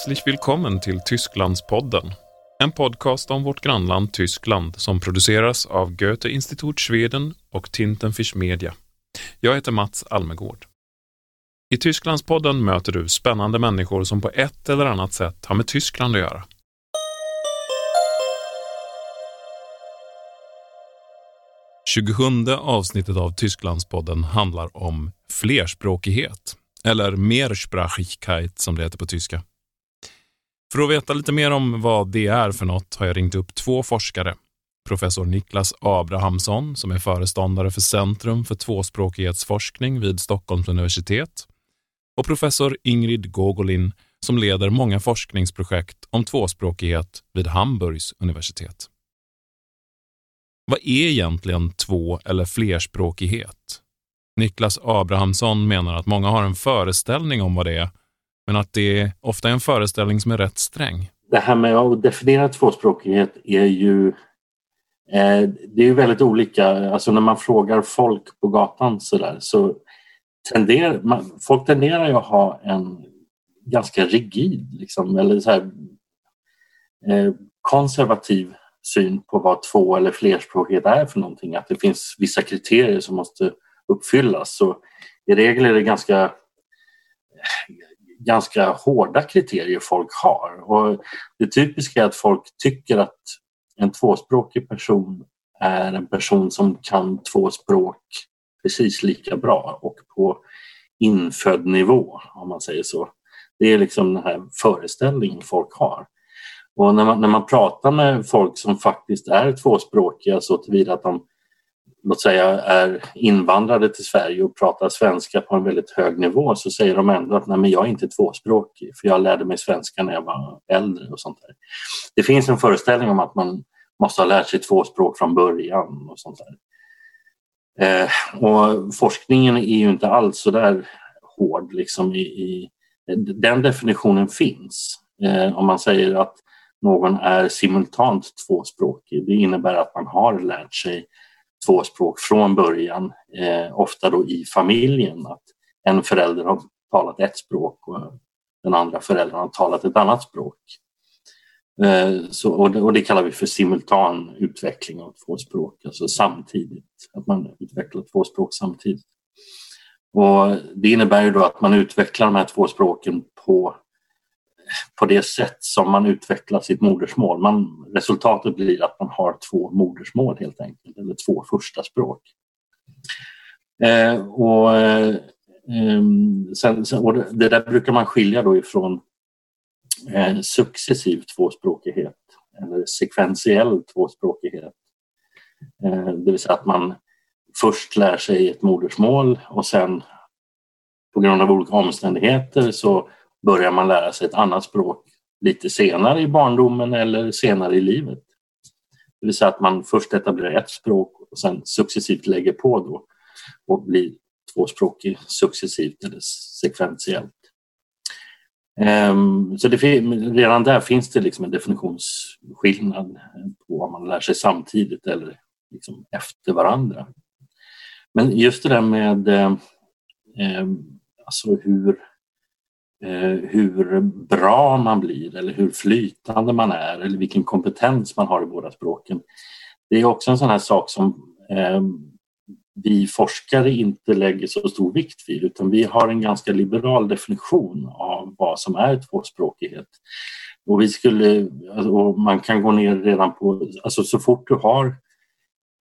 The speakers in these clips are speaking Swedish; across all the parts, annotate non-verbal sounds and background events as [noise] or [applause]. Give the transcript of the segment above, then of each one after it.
Herzlich willkommen till Tysklandspodden. En podcast om vårt grannland Tyskland som produceras av Goethe Institut Schweden och Tintenfisch Media. Jag heter Mats Almegård. I Tysklandspodden möter du spännande människor som på ett eller annat sätt har med Tyskland att göra. Tjugosjunde avsnittet av Tysklandspodden handlar om flerspråkighet, eller Mehrsprachigkeit som det heter på tyska. För att veta lite mer om vad det är för något har jag ringt upp två forskare. Professor Niklas Abrahamsson som är föreståndare för Centrum för tvåspråkighetsforskning vid Stockholms universitet och professor Ingrid Gogolin som leder många forskningsprojekt om tvåspråkighet vid Hamburgs universitet. Vad är egentligen två eller flerspråkighet? Niklas Abrahamsson menar att många har en föreställning om vad det är men att det ofta är en föreställning som är rätt sträng. Det här med att definiera tvåspråkighet är ju eh, det är väldigt olika. Alltså när man frågar folk på gatan så, där, så tenderar man, folk tenderar ju att ha en ganska rigid liksom, eller så här, eh, konservativ syn på vad två eller flerspråkighet är för någonting. Att det finns vissa kriterier som måste uppfyllas. Så I regel är det ganska ganska hårda kriterier folk har. Och det typiska är att folk tycker att en tvåspråkig person är en person som kan två språk precis lika bra och på infödd nivå, om man säger så. Det är liksom den här föreställningen folk har. Och när man, när man pratar med folk som faktiskt är tvåspråkiga så tillvida att de låt säga är invandrade till Sverige och pratar svenska på en väldigt hög nivå så säger de ändå att nej, men jag är inte tvåspråkig för jag lärde mig svenska när jag var äldre och sånt där. Det finns en föreställning om att man måste ha lärt sig två språk från början och sånt där. Eh, och forskningen är ju inte alls så där hård liksom i, i den definitionen finns. Eh, om man säger att någon är simultant tvåspråkig, det innebär att man har lärt sig två språk från början, eh, ofta då i familjen. Att en förälder har talat ett språk och den andra föräldern har talat ett annat språk. Eh, så, och, det, och, det, kallar vi för simultan utveckling av två språk, alltså samtidigt, att man utvecklar två språk samtidigt. Och det innebär ju då att man utvecklar de här två språken på på det sätt som man utvecklar sitt modersmål. Man, resultatet blir att man har två modersmål helt enkelt, eller två första språk. Eh, och, eh, sen, och det där brukar man skilja då ifrån eh, successiv tvåspråkighet eller sekventiell tvåspråkighet. Eh, det vill säga att man först lär sig ett modersmål och sen på grund av olika omständigheter så börjar man lära sig ett annat språk lite senare i barndomen eller senare i livet. Det vill säga att man först etablerar ett språk och sen successivt lägger på då och blir tvåspråkig successivt eller sekventiellt. Ehm, så det, redan där finns det liksom en definitionsskillnad på om man lär sig samtidigt eller liksom efter varandra. Men just det där med ehm, alltså hur Eh, hur bra man blir eller hur flytande man är eller vilken kompetens man har i båda språken. Det är också en sån här sak som eh, vi forskare inte lägger så stor vikt vid utan vi har en ganska liberal definition av vad som är tvåspråkighet. Och vi skulle, alltså, och man kan gå ner redan på, alltså så fort du har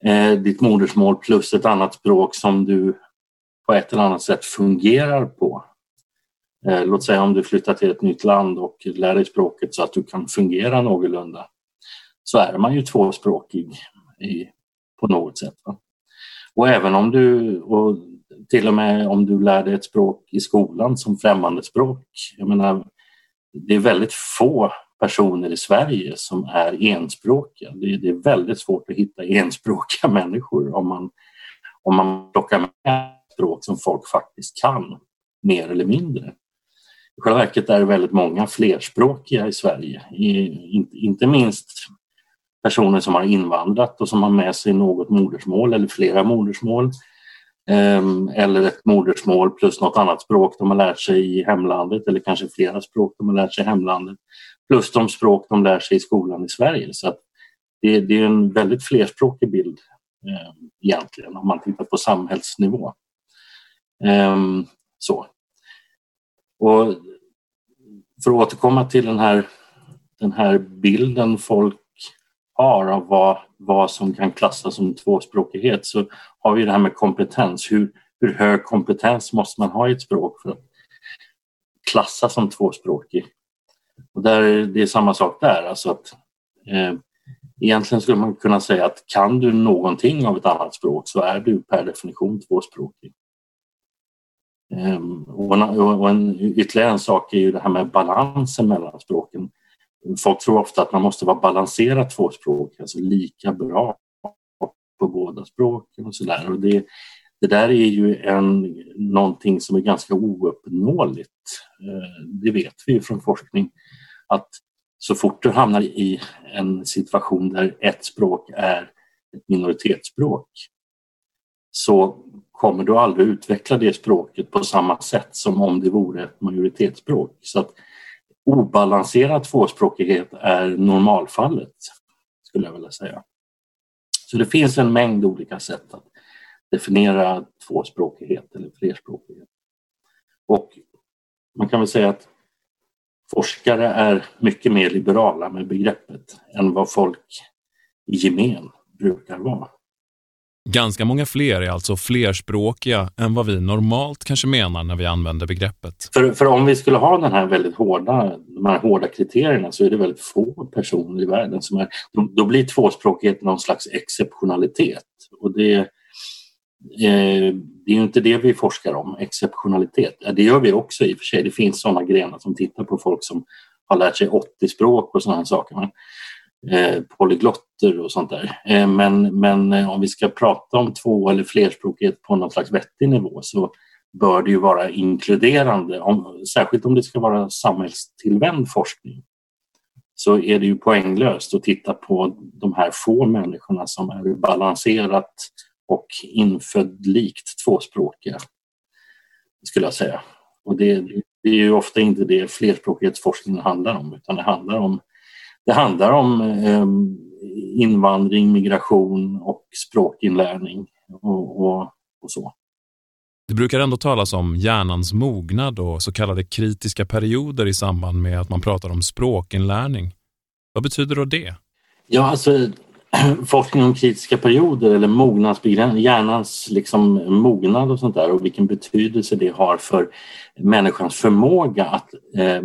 eh, ditt modersmål plus ett annat språk som du på ett eller annat sätt fungerar på Eh, låt säga om du flyttar till ett nytt land och lär dig språket så att du kan fungera någorlunda så är man ju tvåspråkig i, på något sätt. Va? Och även om du, och till och med om du lär dig ett språk i skolan som främmande språk. Jag menar, det är väldigt få personer i Sverige som är enspråkiga. Det är, det är väldigt svårt att hitta enspråkiga [laughs] människor om man, om man plockar med språk som folk faktiskt kan, mer eller mindre. I själva verket är det väldigt många flerspråkiga i Sverige. inte minst personer som har invandrat och som har med sig något modersmål eller flera modersmål. Ehm, eller ett modersmål plus något annat språk de har lärt sig i hemlandet eller kanske flera språk de har lärt sig i hemlandet plus de språk de lär sig i skolan i Sverige. Så det, det, är en väldigt flerspråkig bild eh, egentligen om man tittar på samhällsnivå. Eh, så. Och för att återkomma till den här, den här bilden folk har av vad, vad som kan klassas som tvåspråkighet så har vi det här med kompetens. Hur, hur hög kompetens måste man ha i ett språk för att klassas som tvåspråkig? Och där, det är samma sak där. Alltså att, eh, egentligen skulle man kunna säga att kan du någonting av ett annat språk så är du per definition tvåspråkig. Ehm, och, en, och en, ytterligare en sak är ju det här med balansen mellan språken. Folk tror ofta att man måste vara balanserat tvåspråkig, alltså lika bra på båda språken och sådär. det, det där är ju en, någonting som är ganska ouppnåeligt. Ehm, det vet vi ju från forskning att så fort du hamnar i en situation där ett språk är ett minoritetsspråk så kommer du aldrig utveckla det språket på samma sätt som om det vore ett majoritetsspråk. Så att obalanserad tvåspråkighet är normalfallet, skulle jag vilja säga. Så det finns en mängd olika sätt att definiera tvåspråkighet eller flerspråkighet. Och man kan väl säga att forskare är mycket mer liberala med begreppet än vad folk i gemen brukar vara. Ganska många fler är alltså flerspråkiga än vad vi normalt kanske menar när vi använder begreppet. För, för om vi skulle ha den här väldigt hårda, de här hårda kriterierna så är det väldigt få personer i världen som är... Då, blir tvåspråkighet någon slags exceptionalitet. Och det, Eh, det är ju inte det vi forskar om, exceptionalitet. Det gör vi också i och för sig. Det finns sådana grenar som tittar på folk som har lärt sig 80 språk och sådana saker. Men, eh, polyglotter och sånt där. Eh, men, men eh, om vi ska prata om två eller flerspråkighet på någon slags vettig nivå så bör det ju vara inkluderande, om, särskilt om det ska vara samhällstillvänd forskning så är det ju poänglöst att titta på de här få människorna som är balanserat och infödd likt tvåspråkiga, skulle jag säga. Och det, det är ju ofta inte det flerspråkighetsforskningen handlar om, utan det handlar om, det handlar om eh, invandring, migration och språkinlärning och, och, och så. Det brukar ändå talas om hjärnans mognad och så kallade kritiska perioder i samband med att man pratar om språkinlärning. Vad betyder då det? Ja, alltså [clears throat] forskning om kritiska perioder eller mognadsbegränsning, hjärnans liksom mognad och sånt där och vilken betydelse det har för människans förmåga att eh,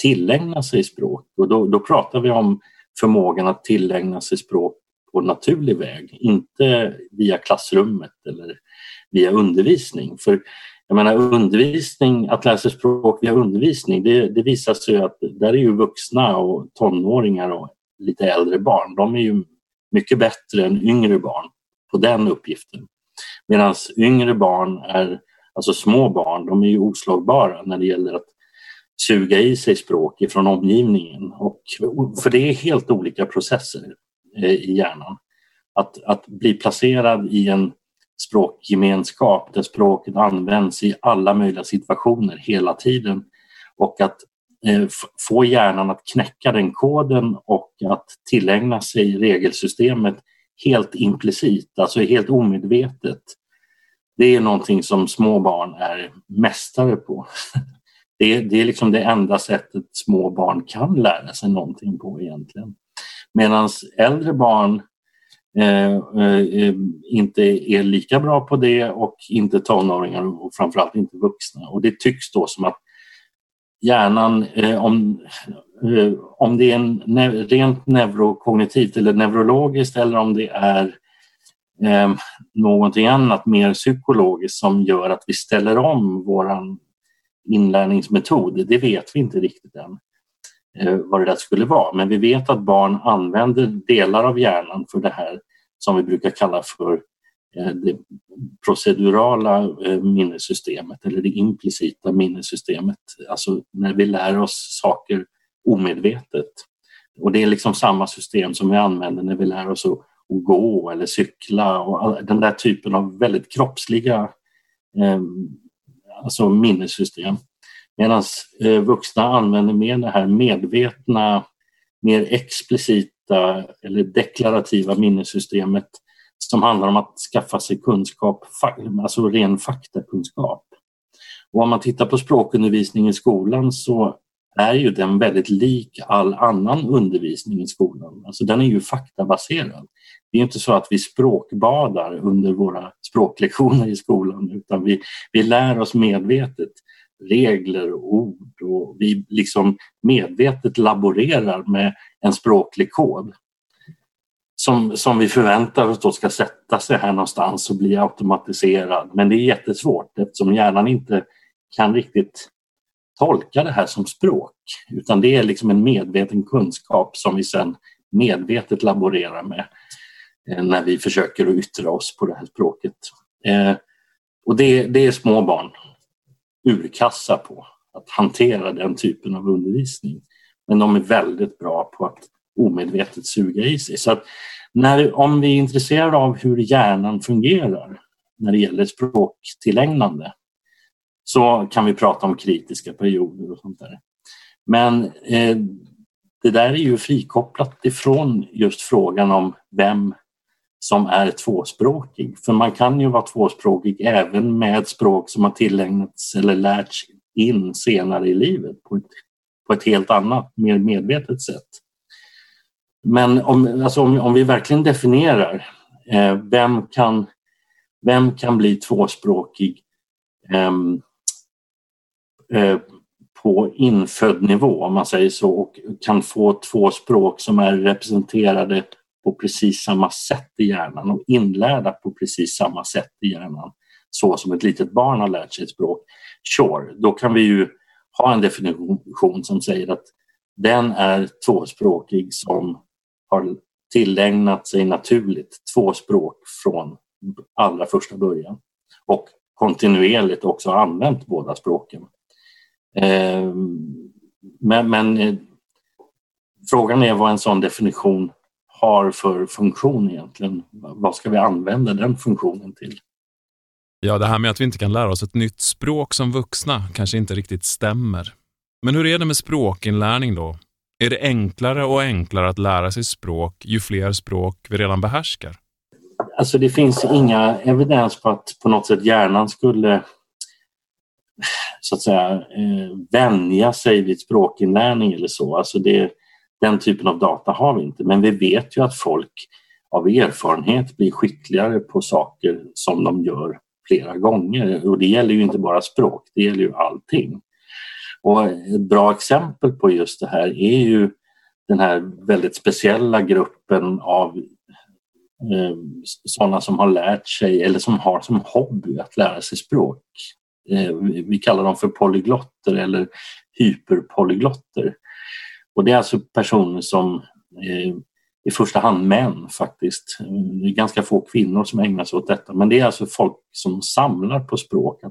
tillägna sig språk. Och då, då pratar vi om förmågan att tillägna sig språk på naturlig väg, inte via klassrummet eller via undervisning. För jag menar undervisning, att lära sig språk via undervisning, det, det visar sig att där är ju vuxna och tonåringar och lite äldre barn, de är ju mycket bättre än yngre barn på den uppgiften. Medan yngre barn är, alltså små barn, de är ju oslagbara när det gäller att suga i sig språk ifrån omgivningen. Och, för det är helt olika processer eh, i hjärnan. Att, att bli placerad i en språkgemenskap där språket används i alla möjliga situationer hela tiden och att Eh, få hjärnan att knäcka den koden och att tillägna sig regelsystemet helt implicit, alltså helt omedvetet. Det är någonting som små barn är mästare på. [laughs] Det är, det är liksom det enda sättet små barn kan lära sig någonting på egentligen. Medan äldre barn eh, eh, eh, inte är lika bra på det och inte tonåringar och framförallt inte vuxna. Och det tycks då som att hjärnan, eh, om, eh, om det är en ne rent neurokognitivt eller neurologiskt eller om det är eh, någonting annat mer psykologiskt som gör att vi ställer om våran inlärningsmetod. Det vet vi inte riktigt än eh, vad det där skulle vara. Men vi vet att barn använder delar av hjärnan för det här som vi brukar kalla för eh, det procedurala eh, minnessystemet eller det implicita minnessystemet. Alltså när vi lär oss saker omedvetet. Och det är liksom samma system som vi använder när vi lär oss att, gå eller cykla och den där typen av väldigt kroppsliga eh, alltså minnessystem. Medan eh, vuxna använder mer det här medvetna, mer explicita eller deklarativa minnessystemet som handlar om att skaffa sig kunskap, alltså ren faktakunskap. Och om man tittar på språkundervisning i skolan så är ju den väldigt lik all annan undervisning i skolan. Alltså den är ju faktabaserad. Det är inte så att vi språkbadar under våra språklektioner i skolan utan vi, vi lär oss medvetet regler och ord och vi liksom medvetet laborerar med en språklig kod som, som vi förväntar oss då ska sätta sig här någonstans och bli automatiserad. Men det är jättesvårt eftersom hjärnan inte kan riktigt tolka det här som språk utan det är liksom en medveten kunskap som vi sen medvetet laborerar med eh, när vi försöker att yttra oss på det här språket. Eh, och det, det är små barn urkassa på att hantera den typen av undervisning. Men de är väldigt bra på att omedvetet suga i sig. Så att när, om vi är intresserade av hur hjärnan fungerar när det gäller språktillägnande så kan vi prata om kritiska perioder och sånt där. Men eh, det där är ju frikopplat ifrån just frågan om vem som är tvåspråkig. För man kan ju vara tvåspråkig även med språk som har tillägnats eller lärts in senare i livet på ett, på ett helt annat, mer medvetet sätt. Men om, alltså om, om vi verkligen definierar eh, vem, kan, vem kan bli tvåspråkig eh, eh, Eh, på infödd nivå om man säger så och kan få två språk som är representerade på precis samma sätt i hjärnan och inlärda på precis samma sätt i hjärnan så som ett litet barn har lärt sig ett språk. Sure, då kan vi ju ha en definition som säger att den är tvåspråkig som har tillägnat sig naturligt två språk från allra första början och kontinuerligt också använt båda språken. Ehm, men, men eh, frågan är vad en sån definition har för funktion egentligen. Vad ska vi använda den funktionen till? Ja, det här med att vi inte kan lära oss ett nytt språk som vuxna kanske inte riktigt stämmer. Men hur är det med språkinlärning då? Är det enklare och enklare att lära sig språk ju fler språk vi redan behärskar? Alltså det finns inga evidens på att på något sätt hjärnan skulle så att säga eh, vänja sig vid språkinlärning eller så. Alltså det, den typen av data har vi inte, men vi vet ju att folk av erfarenhet blir skickligare på saker som de gör flera gånger. Och det gäller ju inte bara språk, det gäller ju allting. Och ett bra exempel på just det här är ju den här väldigt speciella gruppen av eh, sådana som har lärt sig eller som har som hobby att lära sig språk. Eh, vi kallar dem för polyglotter eller hyperpolyglotter. Och det är alltså personer som eh, i första hand män faktiskt. Det är ganska få kvinnor som ägnar sig åt detta men det är alltså folk som samlar på språk, eh,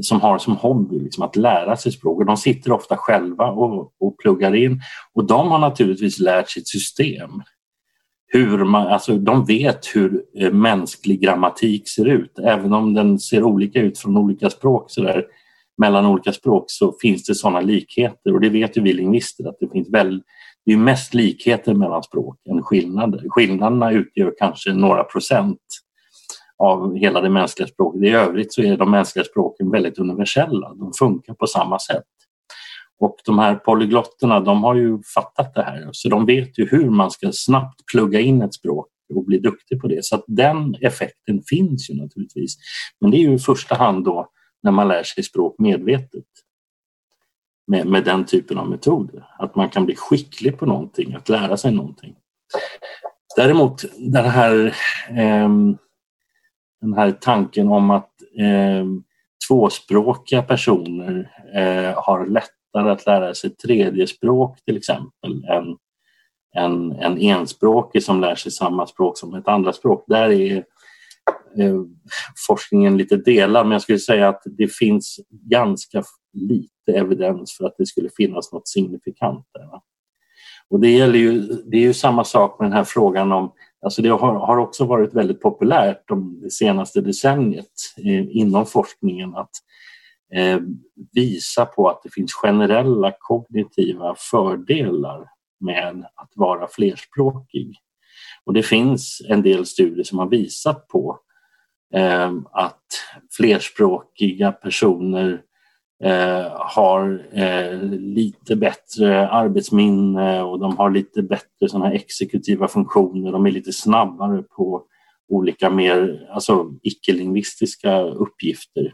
som har som hobby liksom, att lära sig språk. Och de sitter ofta själva och, och pluggar in och de har naturligtvis lärt sitt system. Hur man, alltså, de vet hur eh, mänsklig grammatik ser ut även om den ser olika ut från olika språk. Så där, mellan olika språk så finns det sådana likheter och det vet ju vi lingvister att det finns väl, det är mest likheter mellan språk än skillnader. Skillnaderna utgör kanske några procent av hela det mänskliga språket. I övrigt så är de mänskliga språken väldigt universella. De funkar på samma sätt. Och de här polyglotterna de har ju fattat det här så de vet ju hur man ska snabbt plugga in ett språk och bli duktig på det. Så att den effekten finns ju naturligtvis. Men det är ju i första hand då när man lär sig språk medvetet med, med den typen av metoder. Att man kan bli skicklig på någonting, att lära sig någonting. Däremot den här, eh, den här tanken om att eh, tvåspråkiga personer eh, har lättare att lära sig tredje språk till exempel än en, en enspråkig som lär sig samma språk som ett andra språk. Där är eh, forskningen lite delad men jag skulle säga att det finns ganska lite evidens för att det skulle finnas något signifikant där. Och det, gäller ju, det är ju samma sak med den här frågan om Alltså det har, har också varit väldigt populärt de, det senaste decenniet eh, inom forskningen att Eh, visa på att det finns generella kognitiva fördelar med att vara flerspråkig. Och det finns en del studier som har visat på eh, att flerspråkiga personer eh, har eh, lite bättre arbetsminne och de har lite bättre såna här exekutiva funktioner. De är lite snabbare på olika mer alltså icke-lingvistiska uppgifter.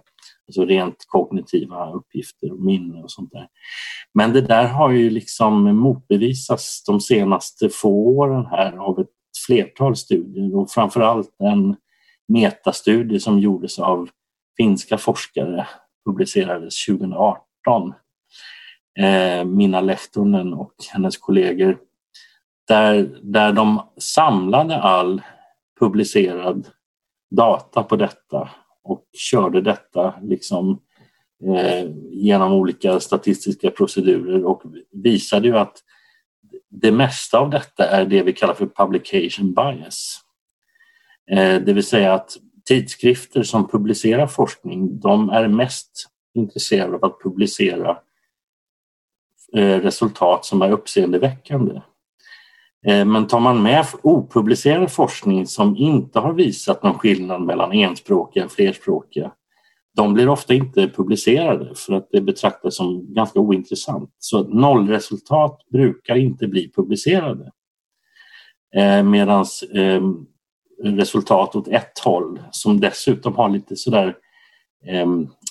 Alltså rent kognitiva uppgifter och minne och sånt där. Men det där har ju liksom motbevisats de senaste få åren här av ett flertal studier och framförallt en metastudie som gjordes av finska forskare publicerades 2018. Eh, Minna Lehtonen och hennes kollegor där, där de samlade all publicerad data på detta och körde detta liksom, eh, genom olika statistiska procedurer och visade ju att det mesta av detta är det vi kallar för publication bias. Eh, det vill säga att tidskrifter som publicerar forskning de är mest intresserade av att publicera eh, resultat som är uppseendeväckande. Eh, men tar man med opublicerad forskning som inte har visat någon skillnad mellan enspråkiga och flerspråkiga, de blir ofta inte publicerade för att det betraktas som ganska ointressant. Så nollresultat brukar inte bli publicerade. Eh, Medan eh, resultat åt ett håll som dessutom har lite sådär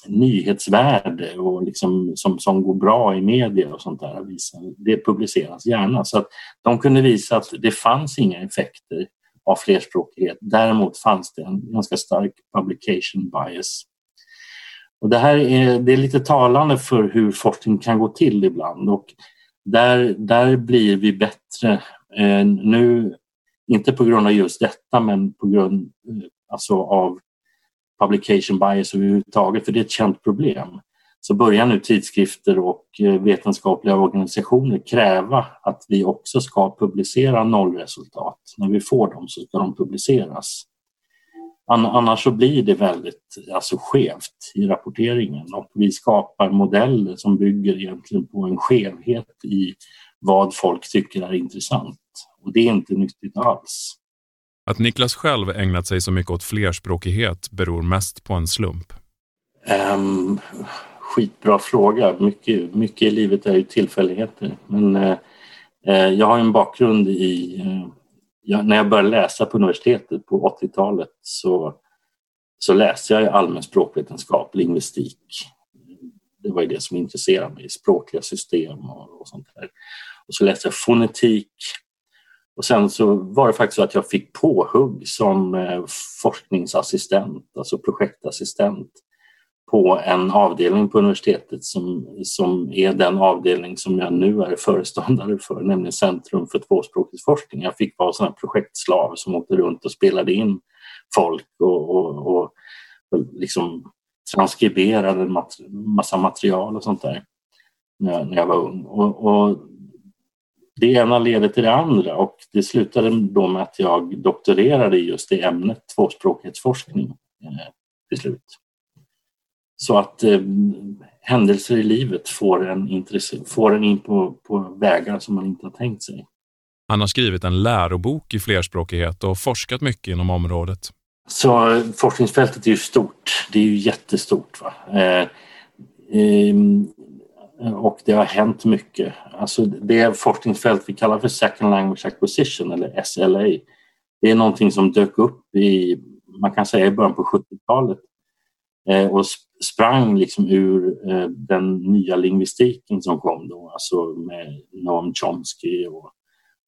nyhetsvärde och liksom som, som går bra i media och sånt där. Det publiceras gärna. Så att de kunde visa att det fanns inga effekter av flerspråkighet. Däremot fanns det en ganska stark publication bias. Och det här är, det är lite talande för hur forskning kan gå till ibland och där, där blir vi bättre. Eh, nu inte på grund av just detta men på grund eh, alltså, av publication bias överhuvudtaget, för det är ett känt problem. Så börjar nu tidskrifter och eh, vetenskapliga organisationer kräva att vi också ska publicera nollresultat. När vi får dem så ska de publiceras. Annars så blir det väldigt alltså, skevt i rapporteringen och vi skapar modeller som bygger egentligen på en skevhet i vad folk tycker är intressant. Och det är inte nyttigt alls. Att Niklas själv ägnat sig så mycket åt flerspråkighet beror mest på en slump? Um, skitbra fråga. Mycket, mycket i livet är ju tillfälligheter. Men uh, jag har en bakgrund i... Uh, jag, när jag började läsa på universitetet på 80-talet så, så läste jag allmän språkvetenskap, lingvistik. Det var ju det som intresserade mig, språkliga system och, och sånt där. Och så läste jag fonetik och sen så var det faktiskt så att jag fick påhugg som eh, forskningsassistent, alltså projektassistent på en avdelning på universitetet som, som är den avdelning som jag nu är föreståndare för, nämligen Centrum för tvåspråkighetsforskning. Jag fick vara sån projektslav som åkte runt och spelade in folk och, och, och liksom transkriberade en massa material och sånt där när jag, när jag var ung. Och, och det ena leder till det andra och det slutade då med att jag doktorerade i just det ämnet, tvåspråkighetsforskning, eh, till slut. Så att eh, händelser i livet får en, får en in på, på vägar som man inte har tänkt sig. Han har skrivit en lärobok i flerspråkighet och forskat mycket inom området. Så forskningsfältet är ju stort. Det är ju jättestort. Va? Eh, eh, och det har hänt mycket. Alltså det forskningsfält vi kallar för Second Language Acquisition eller SLA, det är någonting som dök upp i, man kan säga i början på 70-talet eh, och sprang liksom ur eh, den nya lingvistiken som kom då, alltså med Noam Chomsky och,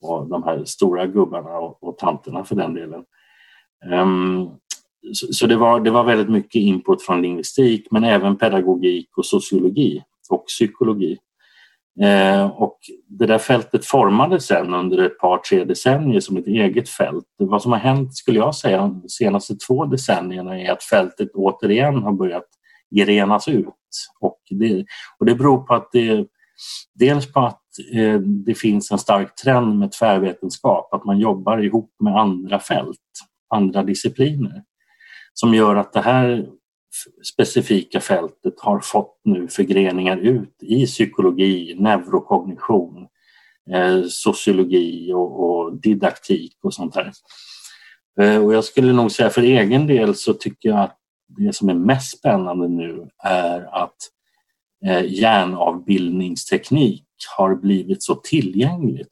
och de här stora gubbarna och, och tanterna för den delen. Um, så, så det, var, det var väldigt mycket input från lingvistik men även pedagogik och sociologi och psykologi. Eh, och det där fältet formades sen under ett par, tre decennier som ett eget fält. Vad som har hänt, skulle jag säga, de senaste två decennierna är att fältet återigen har börjat grenas ut. Och det, och det beror på att det, dels på att eh, det finns en stark trend med tvärvetenskap, att man jobbar ihop med andra fält, andra discipliner som gör att det här specifika fältet har fått nu förgreningar ut i psykologi, neurokognition, eh, sociologi och, och, didaktik och sånt där. Eh, och jag skulle nog säga för egen del så tycker jag att det som är mest spännande nu är att eh, hjärnavbildningsteknik har blivit så tillgängligt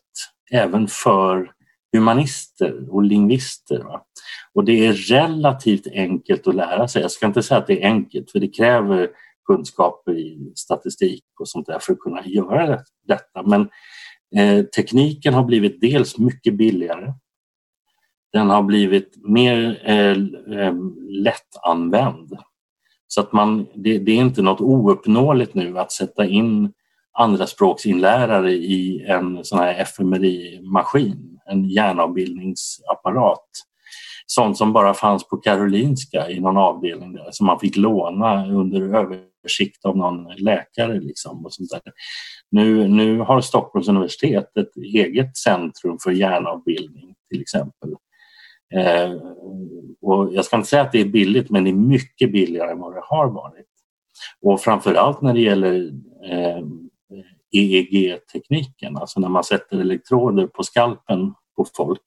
även för humanister och lingvister. Va? Och det är relativt enkelt att lära sig. Jag ska inte säga att det är enkelt för det kräver kunskaper i statistik och sånt där för att kunna göra detta. Men eh, tekniken har blivit dels mycket billigare. Den har blivit mer eh, eh, lättanvänd. Så att man, det, det, är inte något ouppnåeligt nu att sätta in andraspråksinlärare i en sån här fMRI-maskin, en hjärnavbildningsapparat. Sånt som bara fanns på Karolinska i någon avdelning där som man fick låna under översikt av någon läkare. Liksom och sånt där. Nu, nu har Stockholms universitet ett eget centrum för hjärnavbildning till exempel. Eh, och jag ska inte säga att det är billigt men det är mycket billigare än vad det har varit. Och framförallt när det gäller eh, EEG-tekniken, alltså när man sätter elektroder på skalpen på folk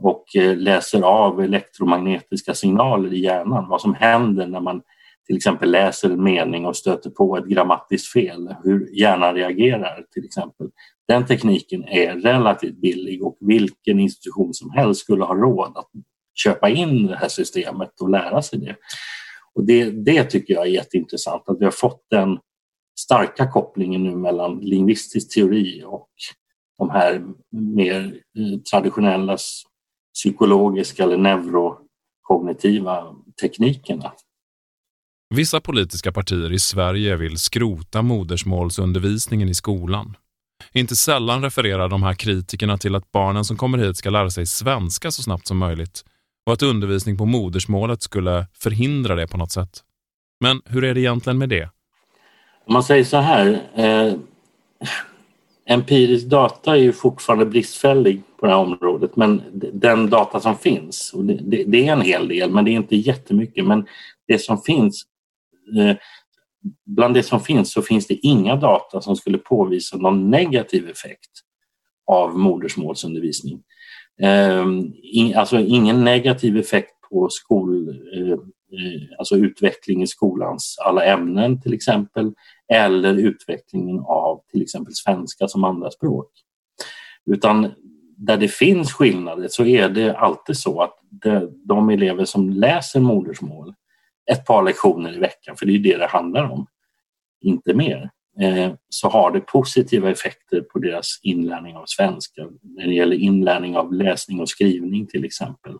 och eh, läser av elektromagnetiska signaler i hjärnan, vad som händer när man till exempel läser en mening och stöter på ett grammatiskt fel, hur hjärnan reagerar till exempel. Den tekniken är relativt billig och vilken institution som helst skulle ha råd att köpa in det här systemet och lära sig det. Och det, det tycker jag är jätteintressant, att vi har fått den starka kopplingen nu mellan lingvistisk teori och de här mer eh, traditionella psykologiska eller neurokognitiva teknikerna. Vissa politiska partier i Sverige vill skrota modersmålsundervisningen i skolan. Inte sällan refererar de här kritikerna till att barnen som kommer hit ska lära sig svenska så snabbt som möjligt och att undervisning på modersmålet skulle förhindra det på något sätt. Men hur är det egentligen med det? Om man säger så här, eh, empirisk data är ju fortfarande bristfällig på det här området men den data som finns, och det, det, det, är en hel del men det är inte jättemycket, men det som finns eh, bland det som finns så finns det inga data som skulle påvisa någon negativ effekt av modersmålsundervisning. Eh, in, alltså ingen negativ effekt på skol, eh, alltså utveckling i skolans alla ämnen till exempel, eller utvecklingen av till exempel svenska som andraspråk. Utan där det finns skillnader så är det alltid så att de elever som läser modersmål ett par lektioner i veckan, för det är det det handlar om, inte mer, eh, så har det positiva effekter på deras inlärning av svenska när det gäller inlärning av läsning och skrivning till exempel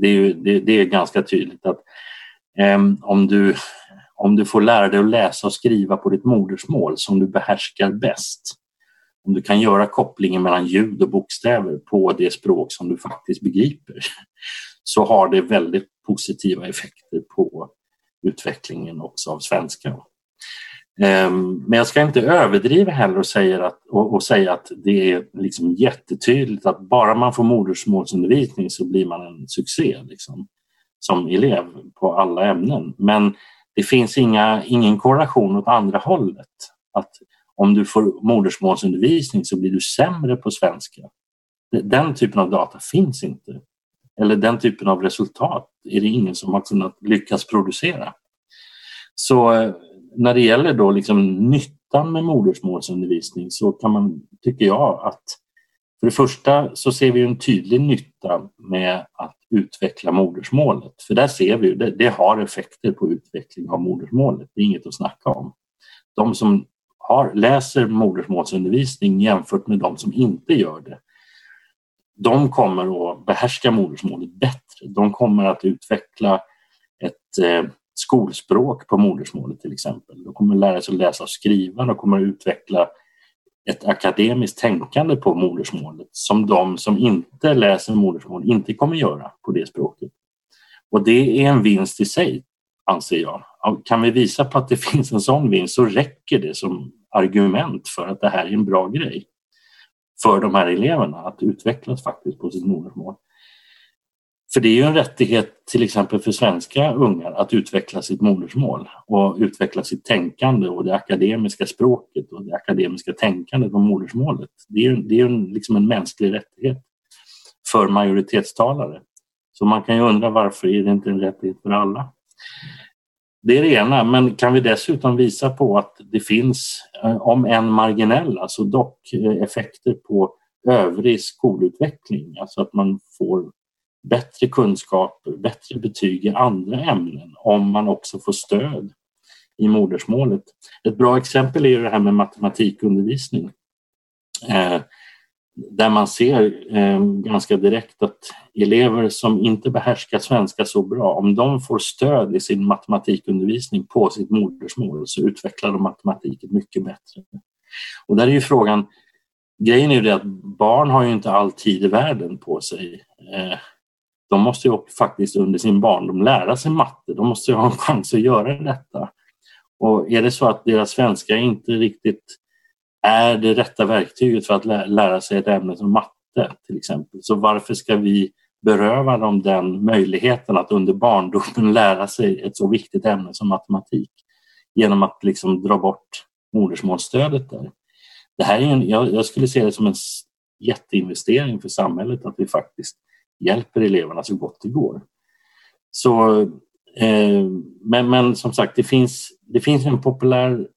det är, ju, det, det är ganska tydligt att eh, om, du, om du får lära dig att läsa och skriva på ditt modersmål som du behärskar bäst, om du kan göra kopplingen mellan ljud och bokstäver på det språk som du faktiskt begriper, så har det väldigt positiva effekter på utvecklingen också av svenska. Ehm, men jag ska inte överdriva heller och säga att, och, och säga att det är liksom jättetydligt att bara man får modersmålsundervisning så blir man en succé liksom, som elev på alla ämnen. Men det finns inga, ingen korrelation åt andra hållet. Att om du får modersmålsundervisning så blir du sämre på svenska. Den typen av data finns inte. Eller den typen av resultat är det ingen som har kunnat lyckas producera. Så när det gäller då liksom nyttan med modersmålsundervisning så kan man, tycker jag, att för det första så ser vi en tydlig nytta med att utveckla modersmålet. För där ser vi det, det har effekter på utveckling av modersmålet. Det är inget att snacka om. De som har, läser modersmålsundervisning jämfört med de som inte gör det, de kommer att behärska modersmålet bättre. De kommer att utveckla ett eh, skolspråk på modersmålet till exempel. De kommer lära sig att läsa och skriva, de kommer att utveckla ett akademiskt tänkande på modersmålet som de som inte läser modersmål inte kommer göra på det språket. Och det är en vinst i sig, anser jag. Kan vi visa på att det [laughs] finns en sån vinst så räcker det som argument för att det här är en bra grej för de här eleverna att utvecklas faktiskt på sitt modersmål. För det är ju en rättighet till exempel för svenska ungar att utveckla sitt modersmål och utveckla sitt tänkande och det akademiska språket och det akademiska tänkandet på modersmålet. Det är ju det är liksom en mänsklig rättighet för majoritetstalare. Så man kan ju undra varför är det inte en rättighet för alla? Det är det ena, men kan vi dessutom visa på att det finns, eh, om än marginella, alltså dock eh, effekter på övrig skolutveckling, alltså att man får bättre kunskaper, bättre betyg i andra ämnen om man också får stöd i modersmålet. Ett bra exempel är det här med matematikundervisning. Eh, där man ser eh, ganska direkt att elever som inte behärskar svenska så bra, om de får stöd i sin matematikundervisning på sitt modersmål så utvecklar de matematiken mycket bättre. Och där är ju frågan, grejen är ju det att barn har ju inte all tid i världen på sig. Eh, de måste ju faktiskt under sin barndom lära sig matte, de måste ju ha en chans att göra detta. Och är det så att deras svenska inte riktigt är det rätta verktyget för att lära sig ett ämne som matte till exempel. Så varför ska vi beröva dem den möjligheten att under barndomen lära sig ett så viktigt ämne som matematik genom att liksom dra bort modersmålsstödet där. Det här är en, jag, jag skulle se det som en jätteinvestering för samhället att vi faktiskt hjälper eleverna så gott det går. Så, eh, men, men som sagt, det finns, det finns en populär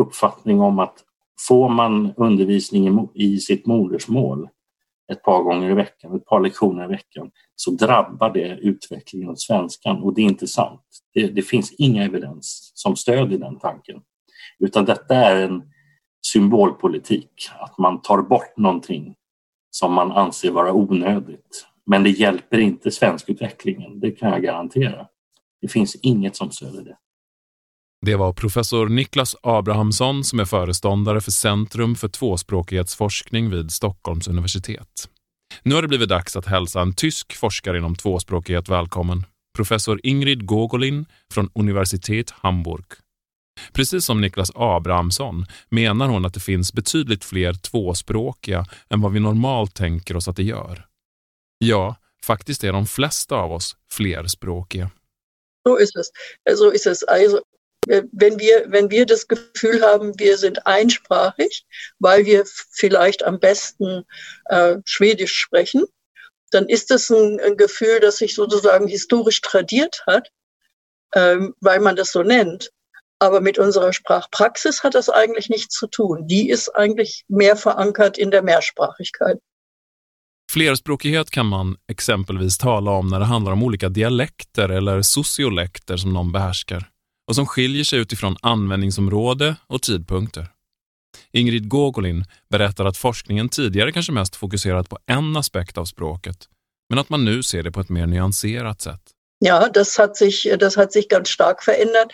uppfattning om att får man undervisning i sitt modersmål ett par gånger i veckan, ett par lektioner i veckan, så drabbar det utvecklingen av svenskan och det är inte sant. Det, det finns inga evidens som stödjer den tanken. Utan detta är en symbolpolitik, att man tar bort någonting som man anser vara onödigt. Men det hjälper inte svenskutvecklingen, det kan jag garantera. Det finns inget som stöder det. Det var professor Niklas Abrahamsson som är föreståndare för Centrum för tvåspråkighetsforskning vid Stockholms universitet. Nu har det blivit dags att hälsa en tysk forskare inom tvåspråkighet välkommen, professor Ingrid Gogolin från Universitet Hamburg. Precis som Niklas Abrahamsson menar hon att det finns betydligt fler tvåspråkiga än vad vi normalt tänker oss att det gör. Ja, faktiskt är de flesta av oss flerspråkiga. Så ist es. Så ist es. Also wenn wir, wenn wir das Gefühl haben, wir sind einsprachig, weil wir vielleicht am besten äh, Schwedisch sprechen, dann ist das ein, ein, Gefühl, das sich sozusagen historisch tradiert hat, ähm, weil man das so nennt. Aber mit unserer Sprachpraxis hat das eigentlich nichts zu tun. Die ist eigentlich mehr verankert in der Mehrsprachigkeit. Flerspråkighet kan man exempelvis tala om när det handlar om olika dialekter eller sociolekter som någon behärskar och som skiljer sig utifrån användningsområde och tidpunkter. Ingrid Gogolin berättar att forskningen tidigare kanske mest fokuserat på en aspekt av språket, men att man nu ser det på ett mer nyanserat sätt. Ja, das hat sich, das hat sich ganz stark verändert.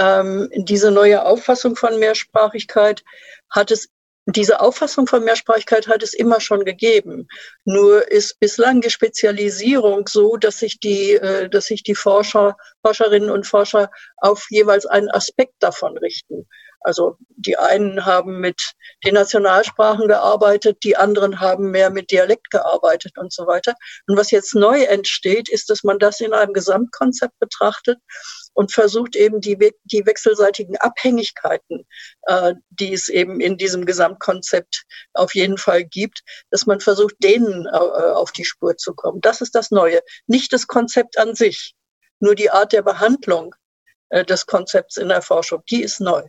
Ähm, diese neue Auffassung von Mehrsprachigkeit hat es diese Auffassung von Mehrsprachigkeit hat es immer schon gegeben. Nur ist bislang die Spezialisierung so, dass sich die, äh, dass sich die Forscher, Forscherinnen und Forscher auf jeweils einen Aspekt davon richten. Also die einen haben mit den Nationalsprachen gearbeitet, die anderen haben mehr mit Dialekt gearbeitet und so weiter. Und was jetzt neu entsteht, ist, dass man das in einem Gesamtkonzept betrachtet und versucht eben die, die wechselseitigen Abhängigkeiten, äh, die es eben in diesem Gesamtkonzept auf jeden Fall gibt, dass man versucht, denen äh, auf die Spur zu kommen. Das ist das Neue. Nicht das Konzept an sich, nur die Art der Behandlung äh, des Konzepts in der Forschung, die ist neu.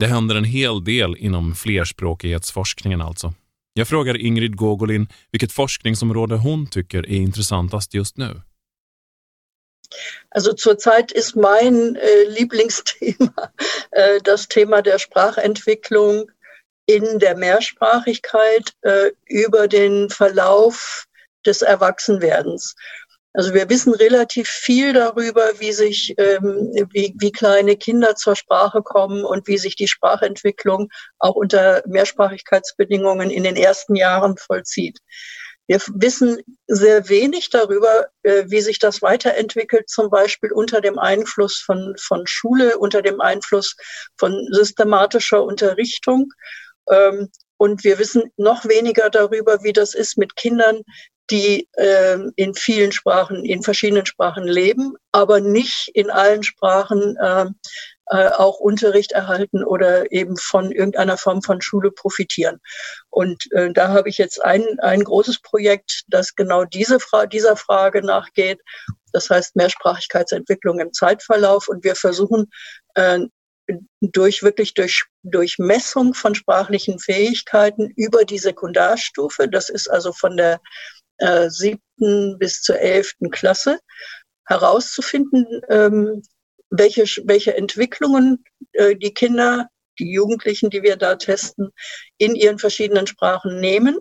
Det händer en hel del inom flerspråkighetsforskningen alltså. Jag frågar Ingrid Gogolin vilket forskningsområde hon tycker är intressantast just nu. Also zurzeit ist mein äh, Lieblingsthema [laughs] äh, das Thema der Sprachentwicklung in der Mehrsprachigkeit äh, über den Verlauf des Erwachsenwerdens. Also wir wissen relativ viel darüber, wie sich, ähm, wie, wie kleine Kinder zur Sprache kommen und wie sich die Sprachentwicklung auch unter Mehrsprachigkeitsbedingungen in den ersten Jahren vollzieht. Wir wissen sehr wenig darüber, äh, wie sich das weiterentwickelt, zum Beispiel unter dem Einfluss von, von Schule, unter dem Einfluss von systematischer Unterrichtung. Ähm, und wir wissen noch weniger darüber, wie das ist mit Kindern, die äh, in vielen Sprachen, in verschiedenen Sprachen leben, aber nicht in allen Sprachen äh, äh, auch Unterricht erhalten oder eben von irgendeiner Form von Schule profitieren. Und äh, da habe ich jetzt ein, ein großes Projekt, das genau diese Fra dieser Frage nachgeht. Das heißt Mehrsprachigkeitsentwicklung im Zeitverlauf. Und wir versuchen äh, durch wirklich durch, durch Messung von sprachlichen Fähigkeiten über die Sekundarstufe, das ist also von der äh, siebten bis zur elften Klasse, herauszufinden, ähm, welche, welche Entwicklungen äh, die Kinder, die Jugendlichen, die wir da testen, in ihren verschiedenen Sprachen nehmen,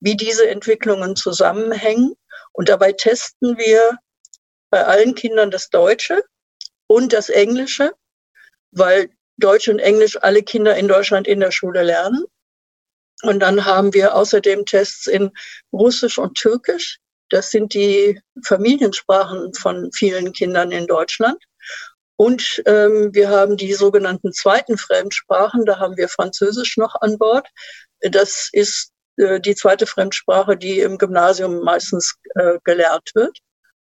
wie diese Entwicklungen zusammenhängen. Und dabei testen wir bei allen Kindern das Deutsche und das Englische, weil Deutsch und Englisch alle Kinder in Deutschland in der Schule lernen. Und dann haben wir außerdem Tests in Russisch und Türkisch. Das sind die Familiensprachen von vielen Kindern in Deutschland. Und ähm, wir haben die sogenannten zweiten Fremdsprachen. Da haben wir Französisch noch an Bord. Das ist äh, die zweite Fremdsprache, die im Gymnasium meistens äh, gelehrt wird.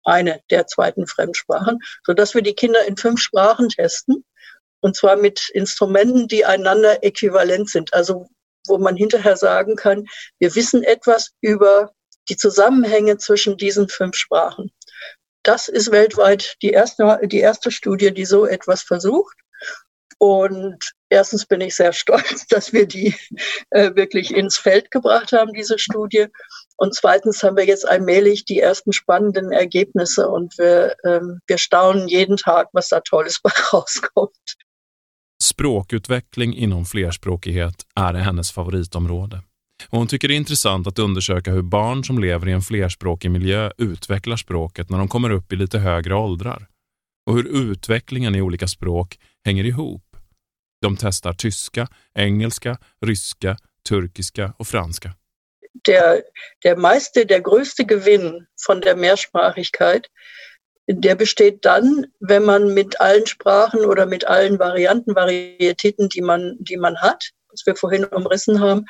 Eine der zweiten Fremdsprachen, so dass wir die Kinder in fünf Sprachen testen. Und zwar mit Instrumenten, die einander äquivalent sind. Also wo man hinterher sagen kann, wir wissen etwas über die Zusammenhänge zwischen diesen fünf Sprachen. Das ist weltweit die erste, die erste Studie, die so etwas versucht. Und erstens bin ich sehr stolz, [laughs] dass wir die äh, wirklich ins Feld gebracht haben, diese Studie. Und zweitens haben wir jetzt allmählich die ersten spannenden Ergebnisse und wir, ähm, wir staunen jeden Tag, was da Tolles [laughs] bei rauskommt. Språkutveckling inom flerspråkighet är hennes favoritområde. Och hon tycker det är intressant att undersöka hur barn som lever i en flerspråkig miljö utvecklar språket när de kommer upp i lite högre åldrar och hur utvecklingen i olika språk hänger ihop. De testar tyska, engelska, ryska, turkiska och franska. Der, der meiste, der größte Gewinn von der Mehrsprachigkeit, der besteht dann, wenn man mit allen Sprachen oder mit allen Varianten, Varietäten, die man, die man hat, was wir vorhin umrissen haben,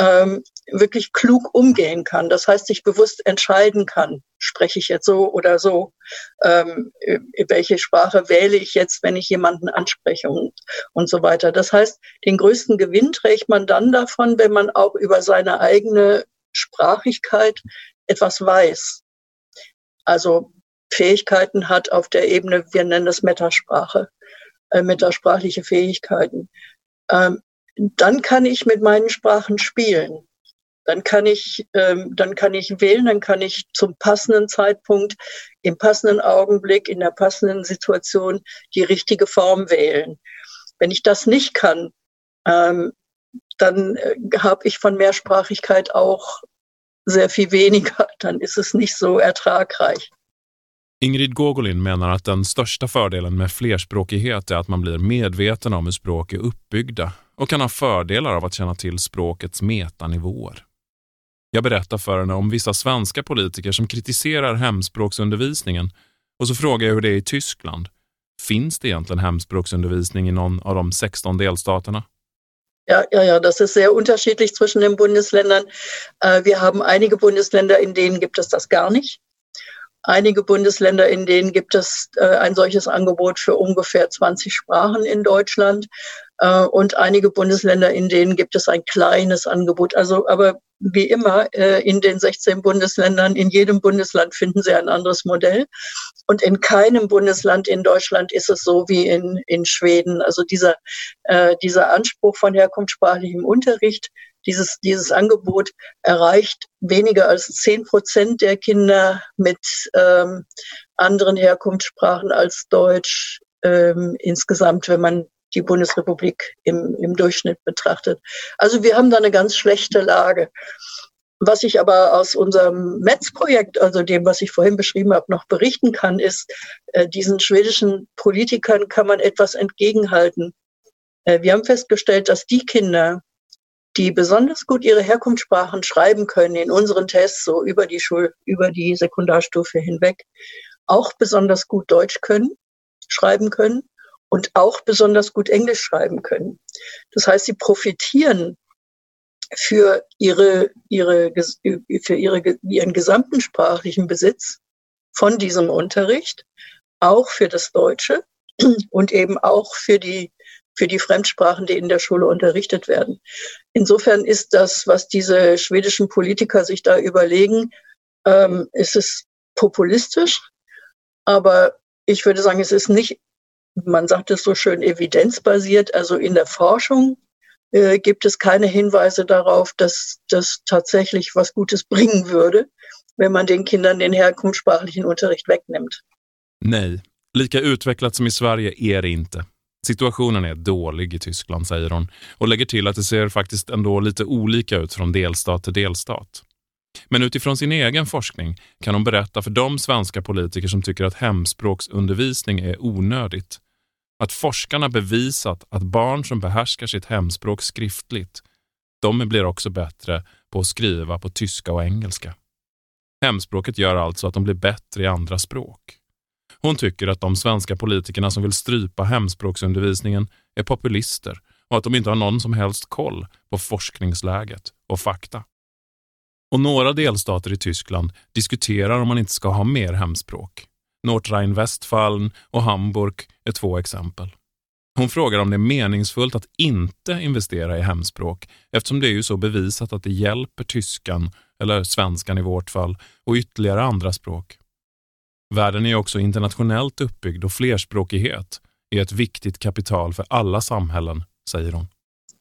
ähm, wirklich klug umgehen kann. Das heißt, sich bewusst entscheiden kann, spreche ich jetzt so oder so, ähm, welche Sprache wähle ich jetzt, wenn ich jemanden anspreche und, und so weiter. Das heißt, den größten Gewinn trägt man dann davon, wenn man auch über seine eigene Sprachigkeit etwas weiß. Also Fähigkeiten hat auf der Ebene, wir nennen das Metasprache, äh, metasprachliche Fähigkeiten. Ähm, dann kann ich mit meinen Sprachen spielen. Dann kann ich, ähm, dann kann ich wählen, dann kann ich zum passenden Zeitpunkt, im passenden Augenblick, in der passenden Situation die richtige Form wählen. Wenn ich das nicht kann, ähm, dann äh, habe ich von Mehrsprachigkeit auch sehr viel weniger. [laughs] Dann ist es nicht so ertragreich. Ingrid Gogolin menar att den största fördelen med flerspråkighet är att man blir medveten om hur språk är uppbyggda och kan ha fördelar av att känna till språkets metanivåer. Jag berättar för henne om vissa svenska politiker som kritiserar hemspråksundervisningen och så frågar jag hur det är i Tyskland. Finns det egentligen hemspråksundervisning i någon av de 16 delstaterna? Ja, ja, ja, das ist sehr unterschiedlich zwischen den Bundesländern. Äh, wir haben einige Bundesländer, in denen gibt es das gar nicht. Einige Bundesländer, in denen gibt es äh, ein solches Angebot für ungefähr 20 Sprachen in Deutschland äh, und einige Bundesländer, in denen gibt es ein kleines Angebot. Also, aber wie immer äh, in den 16 Bundesländern, in jedem Bundesland finden Sie ein anderes Modell. Und in keinem Bundesland in Deutschland ist es so wie in, in Schweden. Also dieser, äh, dieser Anspruch von herkunftssprachlichem Unterricht, dieses, dieses Angebot erreicht weniger als zehn Prozent der Kinder mit ähm, anderen Herkunftssprachen als Deutsch ähm, insgesamt, wenn man die Bundesrepublik im, im Durchschnitt betrachtet. Also wir haben da eine ganz schlechte Lage. Was ich aber aus unserem Metz-Projekt, also dem, was ich vorhin beschrieben habe, noch berichten kann, ist, äh, diesen schwedischen Politikern kann man etwas entgegenhalten. Äh, wir haben festgestellt, dass die Kinder, die besonders gut ihre Herkunftssprachen schreiben können in unseren Tests, so über die Schul über die Sekundarstufe hinweg, auch besonders gut Deutsch können, schreiben können und auch besonders gut Englisch schreiben können. Das heißt, sie profitieren für ihre, ihre, für ihre, ihren gesamten sprachlichen Besitz von diesem Unterricht, auch für das Deutsche und eben auch für die, für die Fremdsprachen, die in der Schule unterrichtet werden. Insofern ist das, was diese schwedischen Politiker sich da überlegen, ähm, ist es populistisch, aber ich würde sagen, es ist nicht, man sagt es so schön, evidenzbasiert. Also in der Forschung äh, gibt es keine Hinweise darauf, dass das tatsächlich was Gutes bringen würde, wenn man den Kindern den herkunftssprachlichen Unterricht wegnimmt. Nej, lika utvecklat som i Sverige är det inte. Situationen är dålig i Tyskland, säger hon och lägger till att det ser faktiskt ändå lite olika ut från delstat till delstat. Men utifrån sin egen forskning kan hon berätta för de svenska politiker som tycker att hemspråksundervisning är onödigt att forskarna bevisat att barn som behärskar sitt hemspråk skriftligt, de blir också bättre på att skriva på tyska och engelska. Hemspråket gör alltså att de blir bättre i andra språk. Hon tycker att de svenska politikerna som vill strypa hemspråksundervisningen är populister och att de inte har någon som helst koll på forskningsläget och fakta. Och några delstater i Tyskland diskuterar om man inte ska ha mer hemspråk. Nordrhein-Westfalen och Hamburg är två exempel. Hon frågar om det är meningsfullt att inte investera i hemspråk eftersom det är ju så bevisat att det hjälper tyskan, eller svenskan i vårt fall, och ytterligare andra språk. Världen är också internationellt uppbyggd och flerspråkighet är ett viktigt kapital för alla samhällen, säger hon.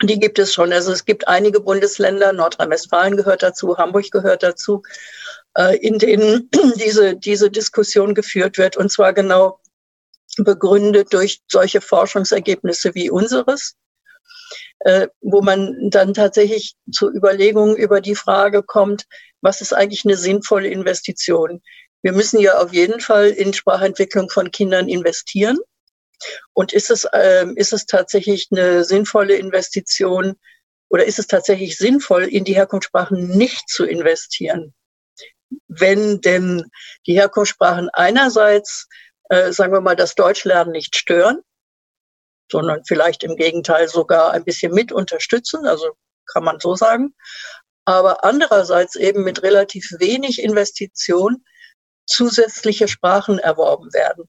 Die gibt es schon. Also es gibt einige Bundesländer, Nordrhein-Westfalen gehört dazu, Hamburg gehört dazu, äh, in denen [clears throat] diese, diese Diskussion geführt wird. Und zwar genau begründet durch solche Forschungsergebnisse wie unseres, äh, wo man dann tatsächlich zu Überlegungen über die Frage kommt, was ist eigentlich eine sinnvolle Investition? Wir müssen ja auf jeden Fall in Sprachentwicklung von Kindern investieren. Und ist es, äh, ist es tatsächlich eine sinnvolle Investition oder ist es tatsächlich sinnvoll, in die Herkunftssprachen nicht zu investieren? Wenn denn die Herkunftssprachen einerseits, äh, sagen wir mal, das Deutschlernen nicht stören, sondern vielleicht im Gegenteil sogar ein bisschen mit unterstützen, also kann man so sagen, aber andererseits eben mit relativ wenig Investition zusätzliche Sprachen erworben werden.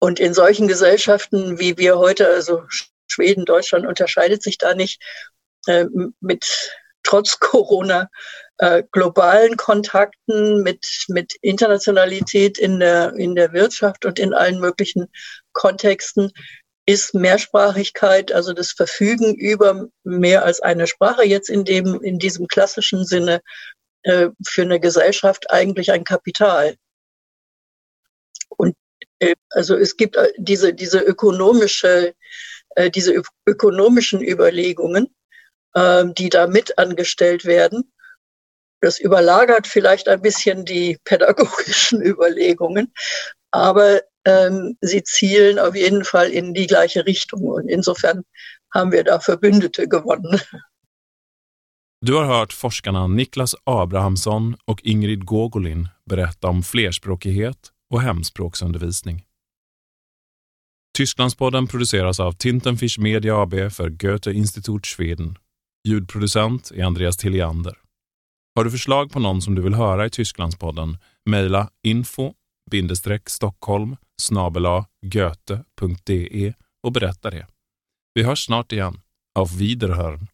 Und in solchen Gesellschaften wie wir heute, also Schweden, Deutschland unterscheidet sich da nicht, äh, mit trotz Corona äh, globalen Kontakten, mit, mit Internationalität in der, in der Wirtschaft und in allen möglichen Kontexten ist Mehrsprachigkeit, also das Verfügen über mehr als eine Sprache jetzt in dem, in diesem klassischen Sinne äh, für eine Gesellschaft eigentlich ein Kapital. Und äh, also es gibt äh, diese, diese ökonomische, diese ökonomischen Überlegungen, die da mit angestellt werden. Das überlagert vielleicht ein bisschen die [laughs] pädagogischen Überlegungen, aber ähm, sie zielen auf jeden Fall in die gleiche Richtung. Und insofern haben wir da Verbündete gewonnen. [laughs] Du har hört forskarna Niklas Abrahamsson och Ingrid Gogolin berätta om flerspråkighet och hemspråksundervisning. Tysklandspodden produceras av Tintenfisch Media AB för Goethe Institut Schweden. Ljudproducent är Andreas Tilliander. Har du förslag på någon som du vill höra i Tysklandspodden? Mejla info stockholm goethe.de och berätta det. Vi hörs snart igen. Auf Wiederhören!